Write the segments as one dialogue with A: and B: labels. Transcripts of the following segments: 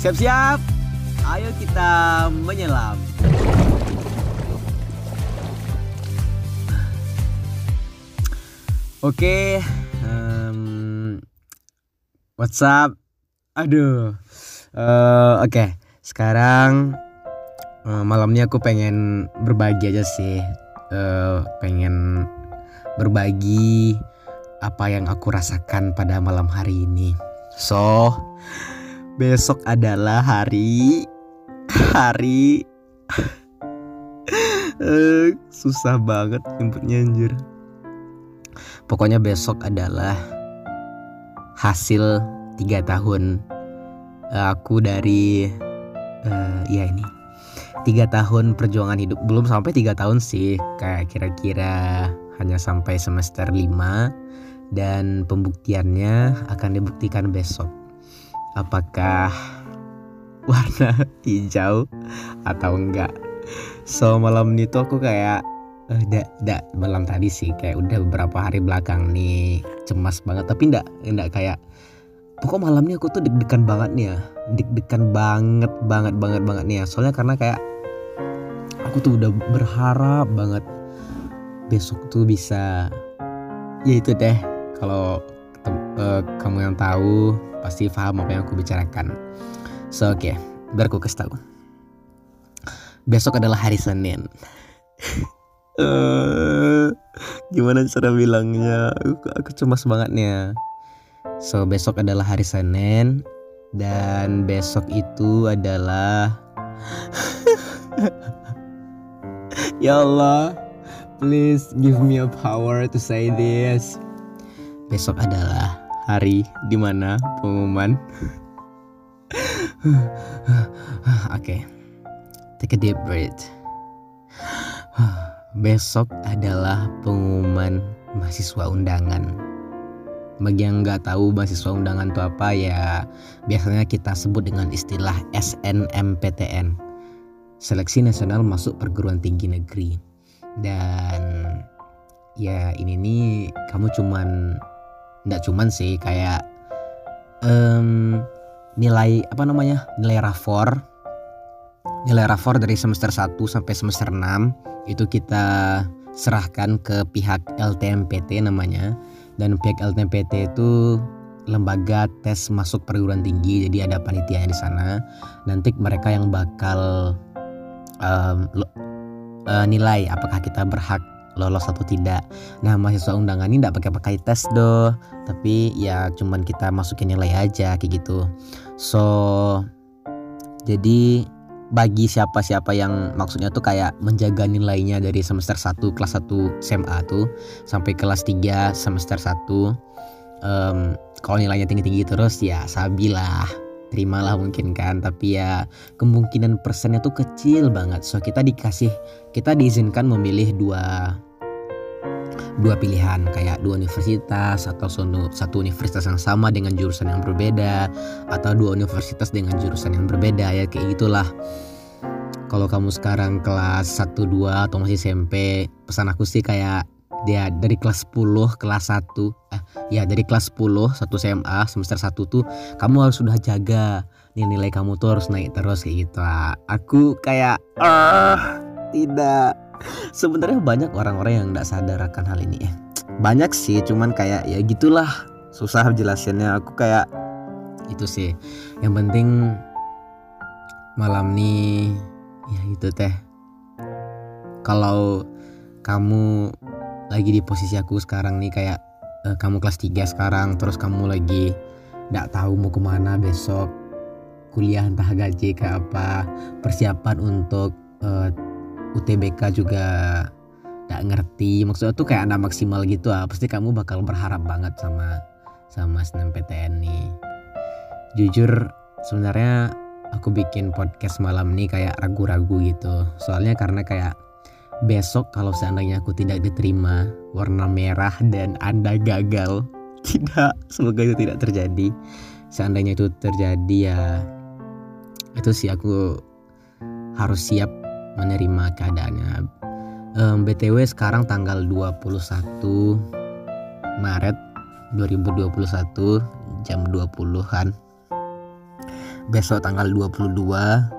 A: Siap-siap. Ayo kita menyelam. Oke, um, what's up? Aduh, uh, oke. Okay. Sekarang uh, malamnya aku pengen berbagi aja sih, uh, pengen berbagi apa yang aku rasakan pada malam hari ini. So, besok adalah hari hari uh, susah banget nyebutnya anjir. Pokoknya besok adalah hasil tiga tahun aku dari uh, ya ini tiga tahun perjuangan hidup. Belum sampai tiga tahun sih kayak kira-kira hanya sampai semester 5 dan pembuktiannya akan dibuktikan besok apakah warna hijau atau enggak? So malam itu aku kayak uh, da, da, malam tadi sih kayak udah beberapa hari belakang nih cemas banget. Tapi enggak enggak kayak pokok malamnya aku tuh deg-degan banget nih ya. Deg-degan banget banget banget banget nih ya. Soalnya karena kayak aku tuh udah berharap banget besok tuh bisa ya itu deh. Kalau uh, kamu yang tahu pasti paham apa yang aku bicarakan. So oke okay, biar kasih tahu. Besok adalah hari Senin. Uh, gimana cara bilangnya? Aku, aku cemas banget nih ya. so besok adalah hari Senin. Dan besok itu adalah ya Allah please give me a power to say this. Besok adalah hari di mana pengumuman oke okay. take a deep breath besok adalah pengumuman mahasiswa undangan. Bagi yang nggak tahu mahasiswa undangan itu apa ya biasanya kita sebut dengan istilah SNMPTN. Seleksi Nasional Masuk Perguruan Tinggi Negeri. Dan ya ini nih kamu cuman nggak cuman sih kayak um, nilai apa namanya nilai rafor nilai rafor dari semester 1 sampai semester 6 itu kita serahkan ke pihak LTMPT namanya. Dan pihak LTMPT itu lembaga tes masuk perguruan tinggi jadi ada panitia di sana. Nanti mereka yang bakal um, uh, nilai apakah kita berhak lolos atau tidak. Nah mahasiswa undangan ini tidak pakai pakai tes doh, tapi ya cuman kita masukin nilai aja kayak gitu. So jadi bagi siapa-siapa yang maksudnya tuh kayak menjaga nilainya dari semester 1 kelas 1 SMA tuh sampai kelas 3 semester 1 um, kalau nilainya tinggi-tinggi terus ya sabilah terimalah mungkin kan tapi ya kemungkinan persennya tuh kecil banget so kita dikasih kita diizinkan memilih dua dua pilihan kayak dua universitas atau satu universitas yang sama dengan jurusan yang berbeda atau dua universitas dengan jurusan yang berbeda ya kayak gitulah. Kalau kamu sekarang kelas 1 2 atau masih SMP pesan aku sih kayak dia dari kelas 10 kelas 1 eh ya dari kelas 10 satu SMA semester 1 tuh kamu harus sudah jaga nilai-nilai kamu tuh harus naik terus kayak gitu aku kayak ah tidak sebenarnya banyak orang-orang yang nggak sadar akan hal ini ya banyak sih cuman kayak ya gitulah. Susah jelasinnya. Aku kayak itu sih. Yang penting malam nih ya itu teh. Kalau kamu lagi di posisi aku sekarang nih kayak uh, kamu kelas 3 sekarang terus kamu lagi nggak tahu mau ke mana besok kuliah entah gaji ke apa persiapan untuk uh, UTBK juga gak ngerti. Maksudnya tuh kayak anak maksimal gitu ah. Pasti kamu bakal berharap banget sama sama SNMPTN nih. Jujur sebenarnya aku bikin podcast malam ini kayak ragu-ragu gitu. Soalnya karena kayak besok kalau seandainya aku tidak diterima warna merah dan anda gagal tidak. Semoga itu tidak terjadi. Seandainya itu terjadi ya itu sih aku harus siap menerima keadaannya. Um, BTW sekarang tanggal 21 Maret 2021 jam 20-an besok tanggal 22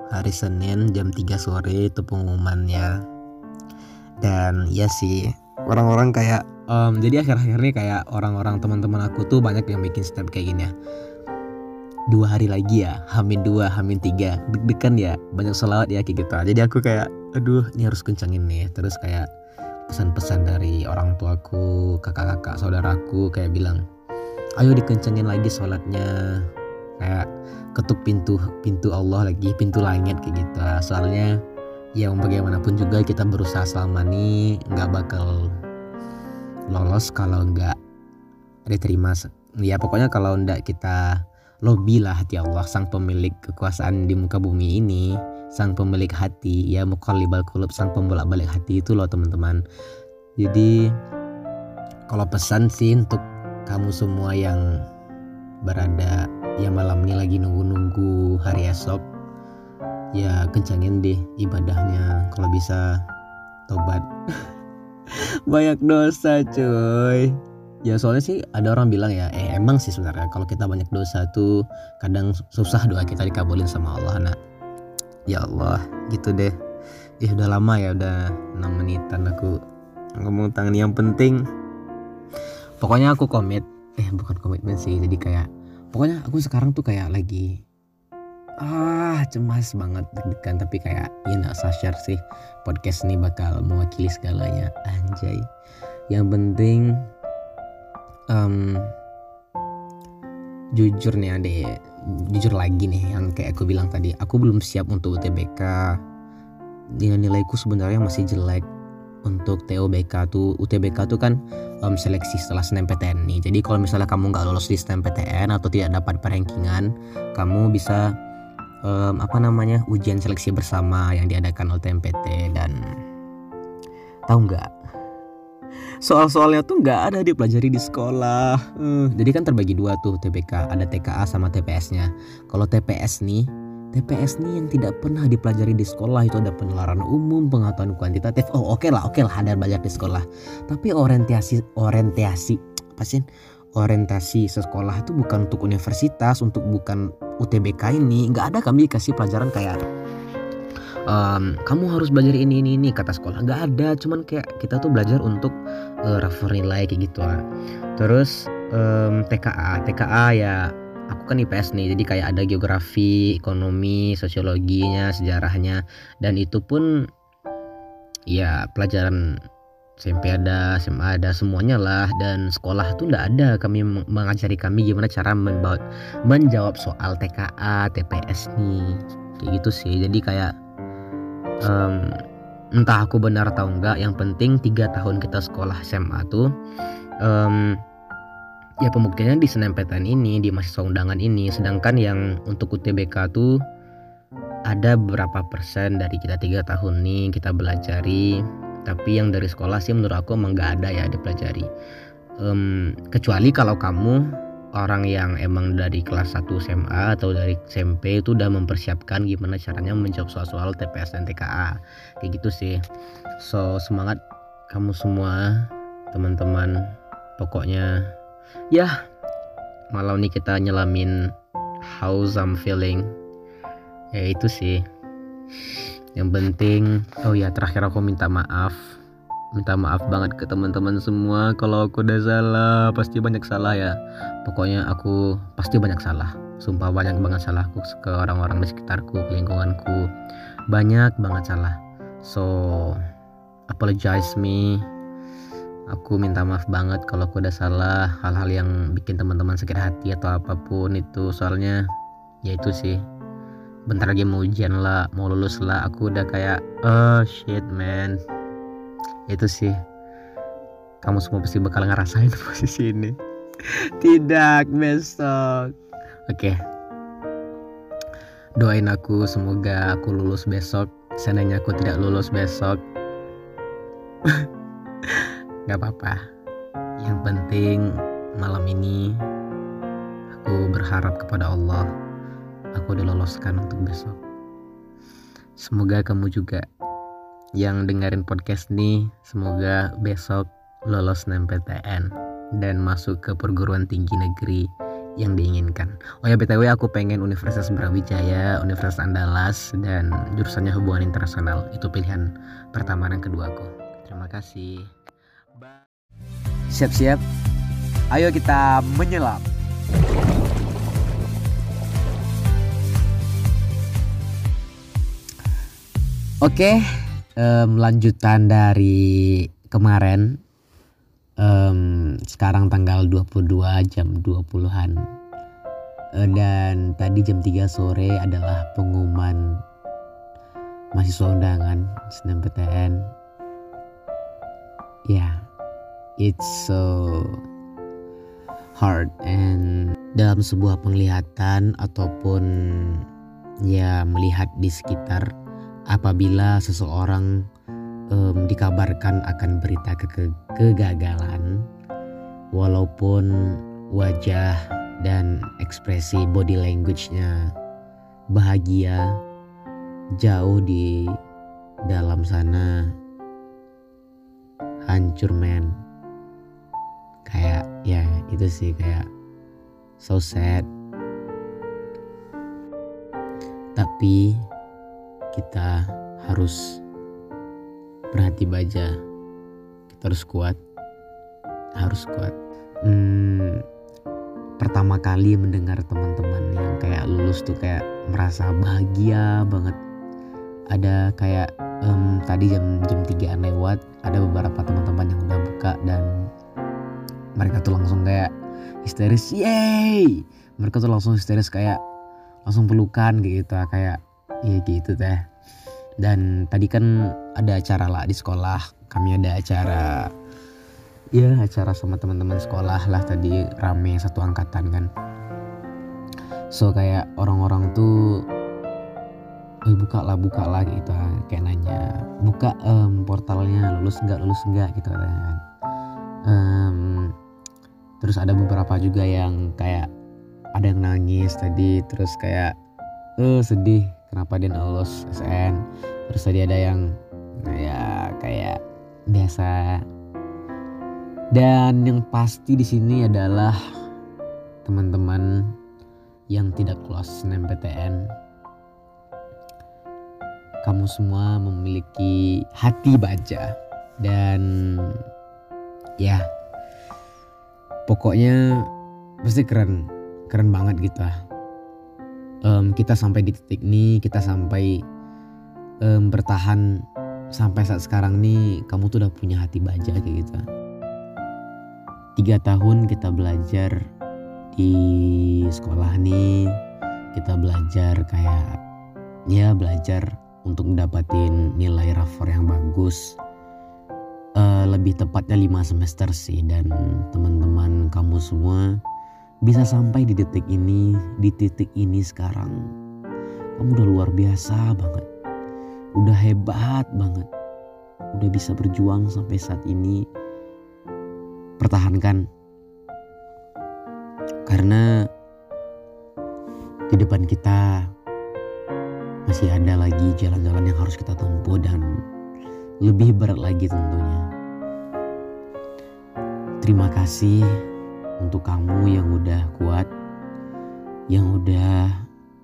A: hari Senin jam 3 sore itu pengumumannya. Dan ya sih orang-orang kayak um, jadi akhir-akhir ini kayak orang-orang teman-teman aku tuh banyak yang bikin step kayak gini ya dua hari lagi ya hamin dua hamin tiga. Deg-degan ya banyak selawat ya kayak gitu. Jadi aku kayak aduh ini harus kencangin nih. Terus kayak pesan-pesan dari orang tuaku kakak-kakak saudaraku kayak bilang ayo dikencengin lagi sholatnya. Kayak ketuk pintu pintu Allah lagi pintu langit kayak gitu. Soalnya ya bagaimanapun juga kita berusaha selama ini nggak bakal lolos kalau nggak diterima ya pokoknya kalau nggak kita lobby lah hati Allah sang pemilik kekuasaan di muka bumi ini. Sang pemilik hati ya mukallibal kulub sang pembolak balik hati itu loh teman-teman. Jadi kalau pesan sih untuk kamu semua yang berada ya malam ini lagi nunggu-nunggu hari esok ya kencangin deh ibadahnya. Kalau bisa tobat. Banyak dosa cuy ya soalnya sih ada orang bilang ya eh emang sih sebenarnya kalau kita banyak dosa tuh kadang susah doa kita dikabulin sama Allah. Nak ya Allah gitu deh. Ya udah lama ya udah 6 menitan aku ngomong tangan yang penting pokoknya aku komit eh bukan komitmen sih jadi kayak pokoknya aku sekarang tuh kayak lagi ah cemas banget deg-degan tapi kayak ya usah share sih podcast ini bakal mewakili segalanya anjay. Yang penting um, jujur nih adek jujur lagi nih yang kayak aku bilang tadi aku belum siap untuk UTBK nilai-nilaiku sebenarnya masih jelek. Untuk TOBK tuh UTBK tuh kan um, seleksi setelah SNMPTN nih. Jadi kalau misalnya kamu nggak lolos di SNMPTN atau tidak dapat perankingan, kamu bisa um, apa namanya ujian seleksi bersama yang diadakan oleh TMPT dan tahu nggak soal-soalnya tuh nggak ada dipelajari di sekolah. Uh, jadi kan terbagi dua tuh TBK, ada TKA sama TPS-nya. Kalau TPS nih TPS nih yang tidak pernah dipelajari di sekolah itu ada penelaran umum, pengetahuan kuantitatif. Oh oke okay lah, oke okay lah ada belajar di sekolah. Tapi orientasi orientasi apa sih? Orientasi sekolah itu bukan untuk universitas, untuk bukan UTBK ini. Nggak ada kami kasih pelajaran kayak um, kamu harus belajar ini ini ini kata sekolah. Nggak ada, cuman kayak kita tuh belajar untuk uh, refer nilai kayak gitu lah. Terus um, TKA, TKA ya aku kan IPS nih jadi kayak ada geografi ekonomi sosiologinya sejarahnya. Dan itu pun ya pelajaran SMP ada, SMA ada semuanya lah. Dan sekolah tuh nggak ada. Kami mengajari kami gimana cara menjawab soal TKA, TPS nih. Kayak gitu sih. Jadi kayak um, entah aku benar atau enggak yang penting tiga tahun kita sekolah SMA tuh um, ya pembuktiannya di SNMPTN ini di mahasiswa undangan ini. Sedangkan yang untuk UTBK tuh ada berapa persen dari kita tiga tahun nih kita belajari. Tapi yang dari sekolah sih menurut aku emang gak ada ya dipelajari. Um, kecuali kalau kamu orang yang emang dari kelas 1 SMA atau dari SMP itu udah mempersiapkan gimana caranya menjawab soal-soal TPS dan TKA kayak gitu sih. So semangat kamu semua teman-teman. Pokoknya ya malam ini kita nyelamin how I'm feeling. Ya itu sih. Yang penting oh ya terakhir aku minta maaf minta maaf banget ke teman-teman semua kalau aku udah salah. Pasti banyak salah ya. Pokoknya aku pasti banyak salah. Sumpah banyak banget salahku ke orang-orang di sekitarku ke lingkunganku. Banyak banget salah. So apologize me. Aku minta maaf banget kalau aku udah salah. Hal-hal yang bikin teman-teman sakit hati atau apa pun itu. Soalnya ya itu sih. Bentar lagi mau ujian lah mau lulus lah. Aku udah kayak oh shit man itu sih. Kamu semua pasti bakal ngerasain posisi ini. Tidak besok. Oke. Doain aku semoga aku lulus besok. Seandainya aku tidak lulus besok Gak apa-apa. Yang penting malam ini aku berharap kepada Allah. Aku diloloskan untuk besok. Semoga kamu juga yang dengerin podcast ini semoga besok lolos NMPTN dan masuk ke perguruan tinggi negeri yang diinginkan. Oh ya btw aku pengen Universitas Brawijaya, Universitas Andalas dan jurusannya hubungan internasional. Itu pilihan pertama dan kedua aku. Terima kasih. Siap-siap. Ayo kita menyelam. Oke, um, lanjutan dari kemarin um, sekarang tanggal 22 jam 20-an uh, dan tadi jam 3 sore adalah pengumuman mahasiswa undangan SNMPTN ya yeah, it's so hard and dalam sebuah penglihatan ataupun ya melihat di sekitar apabila seseorang um, dikabarkan akan berita ke ke kegagalan walaupun wajah dan ekspresi body language-nya bahagia jauh di dalam sana hancur men. Kayak ya itu sih kayak so sad. Tapi kita harus berhati baja. Kita harus kuat. Harus kuat. Hmm, pertama kali mendengar teman-teman yang kayak lulus tuh kayak merasa bahagia banget. Ada kayak um, tadi jam jam tigaan lewat ada beberapa teman-teman yang udah buka dan mereka tuh langsung kayak histeris yay mereka tuh langsung histeris kayak langsung pelukan gitu kayak ya gitu teh. Dan tadi kan ada acara lah di sekolah. Kami ada acara ya acara sama teman-teman sekolah lah tadi rame satu angkatan kan. So kayak orang-orang tuh eh buka lah buka lah gitu kayak nanya buka um, portalnya lulus enggak lulus enggak gitu kan. Um, terus ada beberapa juga yang kayak ada yang nangis tadi terus kayak eh sedih. Kenapa dia lulus SN terus tadi ada yang ya kayak biasa. Dan yang pasti di sini adalah teman-teman yang tidak close SNMPTN kamu semua memiliki hati baja. Dan ya pokoknya pasti keren. Keren banget gitu um, kita sampai di titik ini kita sampai um, bertahan sampai saat sekarang nih kamu tuh udah punya hati baja kayak gitu. Tiga tahun kita belajar di sekolah nih kita belajar kayak ya belajar untuk mendapatkan nilai rapor yang bagus. Uh, lebih tepatnya lima semester sih dan teman-teman kamu semua bisa sampai di detik ini di titik ini sekarang. Kamu udah luar biasa banget. Udah hebat banget. Udah bisa berjuang sampai saat ini. Pertahankan. Karena di depan kita masih ada lagi jalan-jalan yang harus kita tempuh dan lebih berat lagi tentunya. Terima kasih untuk kamu yang udah kuat, yang udah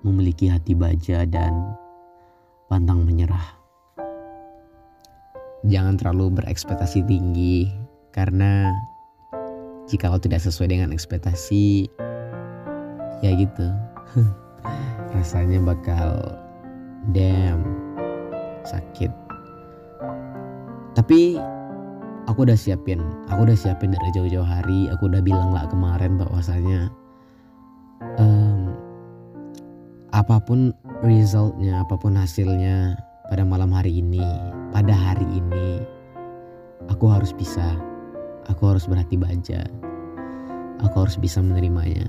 A: memiliki hati baja dan pantang menyerah. Jangan terlalu berekspektasi tinggi karena jika lo tidak sesuai dengan ekspektasi ya gitu rasanya bakal damn sakit tapi aku udah siapin aku udah siapin dari jauh-jauh hari aku udah bilang lah kemarin bahwasanya um, apa pun resultnya apa pun hasilnya pada malam hari ini pada hari ini aku harus bisa aku harus berhati baja aku harus bisa menerimanya.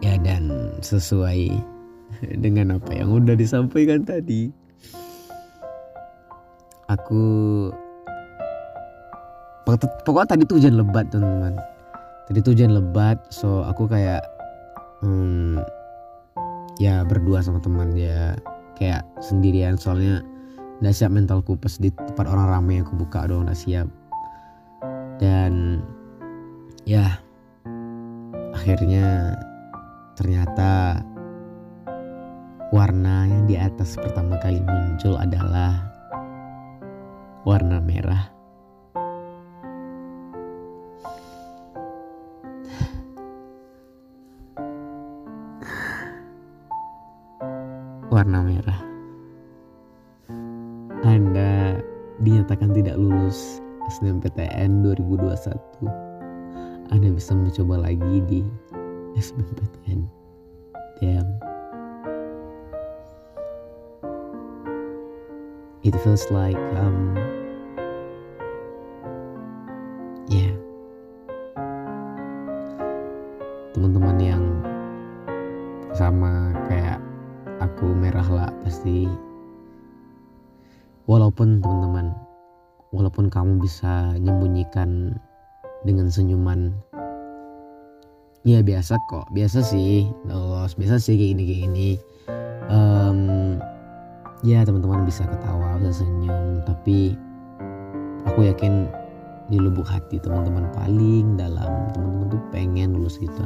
A: Ya dan sesuai dengan apa yang udah disampaikan tadi aku pokoknya tadi tuh hujan lebat teman-teman tadi tuh hujan lebat so aku kayak hmm, ya berdua sama teman ya kayak sendirian soalnya udah siap mentalku pas di tempat orang ramai aku buka dong udah siap dan ya akhirnya ternyata warna yang di atas pertama kali muncul adalah. Warna pasti. Walaupun teman-teman walaupun kamu bisa menyembunyikan dengan senyuman ya biasa kok biasa sih lolos biasa sih kayak gini kayak gini. Um, ya teman-teman bisa ketawa bisa senyum tapi aku yakin di lubuk hati teman-teman paling dalam teman-teman tuh pengen lulus gitu.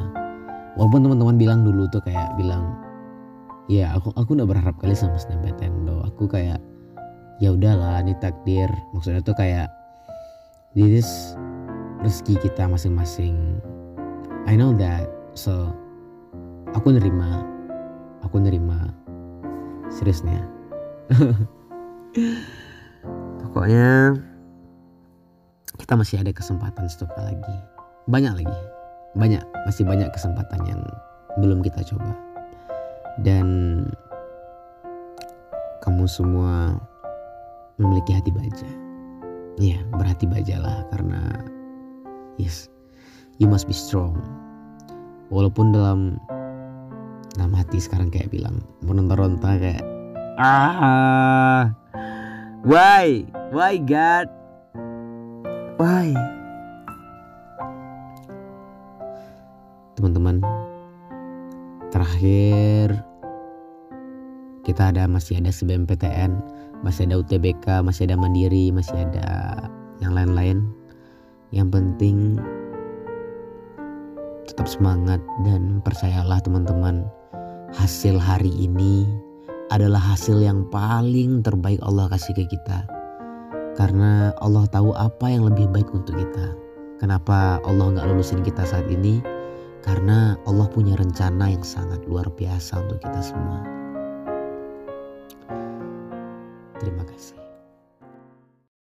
A: Walaupun teman-teman bilang dulu tuh kayak bilang ya aku aku udah berharap kali sama SNMPTN do aku kayak ya udahlah ini takdir. Maksudnya tuh kayak this rezeki kita masing-masing. I know that. So aku nerima aku nerima. Seriusnya. Pokoknya kita masih ada kesempatan satu lagi. Banyak lagi. Banyak masih banyak kesempatan yang belum kita coba dan kamu semua memiliki hati baja. Ya, berhati baja lah karena yes, you must be strong. Walaupun dalam dalam hati sekarang kayak bilang meronta-ronta kayak ah why why God why teman-teman terakhir kita ada masih ada SBMPTN masih ada UTBK masih ada Mandiri masih ada yang lain-lain. Yang penting tetap semangat dan percayalah teman-teman hasil hari ini adalah hasil yang paling terbaik Allah kasih ke kita. Karena Allah tahu apa yang lebih baik untuk kita. Kenapa Allah nggak lulusin kita saat ini karena Allah punya rencana yang sangat luar biasa untuk kita semua. Terima kasih.